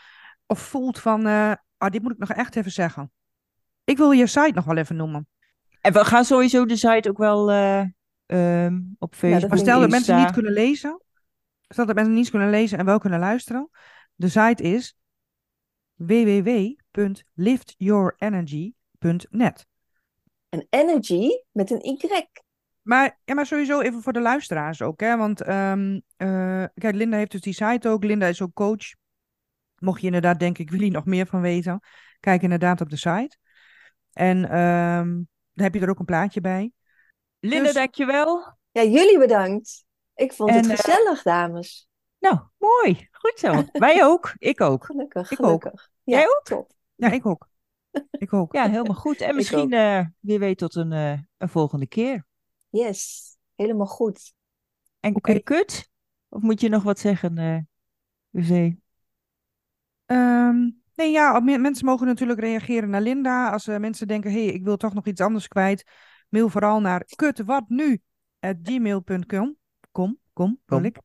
Speaker 1: of voelt van, eh, ah, dit moet ik nog echt even zeggen. Ik wil je site nog wel even noemen.
Speaker 2: En we gaan sowieso de site ook wel eh, ehm, op Facebook.
Speaker 1: Maar stel dat mensen niet kunnen lezen, stel dat mensen niet kunnen lezen en wel kunnen luisteren. De site is www.liftyourenergy.net.
Speaker 3: En energy met een Y.
Speaker 1: Maar, ja, maar sowieso even voor de luisteraars ook, hè? Want ehm, eh, kijk, Linda heeft dus die site ook. Linda is ook coach. Mocht je inderdaad denken, ik wil hier nog meer van weten, kijk inderdaad op de site. En ehm, dan heb je er ook een plaatje bij.
Speaker 2: Linda,
Speaker 1: Dus-
Speaker 2: dankjewel.
Speaker 3: Ja, jullie bedankt. Ik vond
Speaker 2: En,
Speaker 3: het
Speaker 2: eh,
Speaker 3: gezellig, dames.
Speaker 2: Nou, mooi. Goed zo. <laughs> Wij ook. Ik ook.
Speaker 3: Gelukkig,
Speaker 1: ik ook.
Speaker 3: gelukkig. Ja,
Speaker 2: Jij ook?
Speaker 3: Top.
Speaker 1: Ja, ik ook. <laughs> Ik ook.
Speaker 2: Ja, helemaal goed. En misschien eh, wie weet tot een, eh, een volgende keer.
Speaker 3: Yes, helemaal goed.
Speaker 2: En,
Speaker 1: Oké.
Speaker 2: en kut? Of moet je nog wat zeggen, eh?
Speaker 1: Ehm, nee, ja, me- mensen mogen natuurlijk reageren naar Linda. Als mensen denken, hé, hey, ik wil toch nog iets anders kwijt. Mail vooral naar kutwatnu.gmail.com. Kom, kom, wil ik.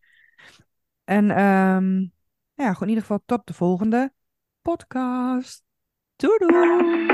Speaker 1: En um, ja, gewoon in ieder geval tot de volgende podcast.
Speaker 2: Doei doei!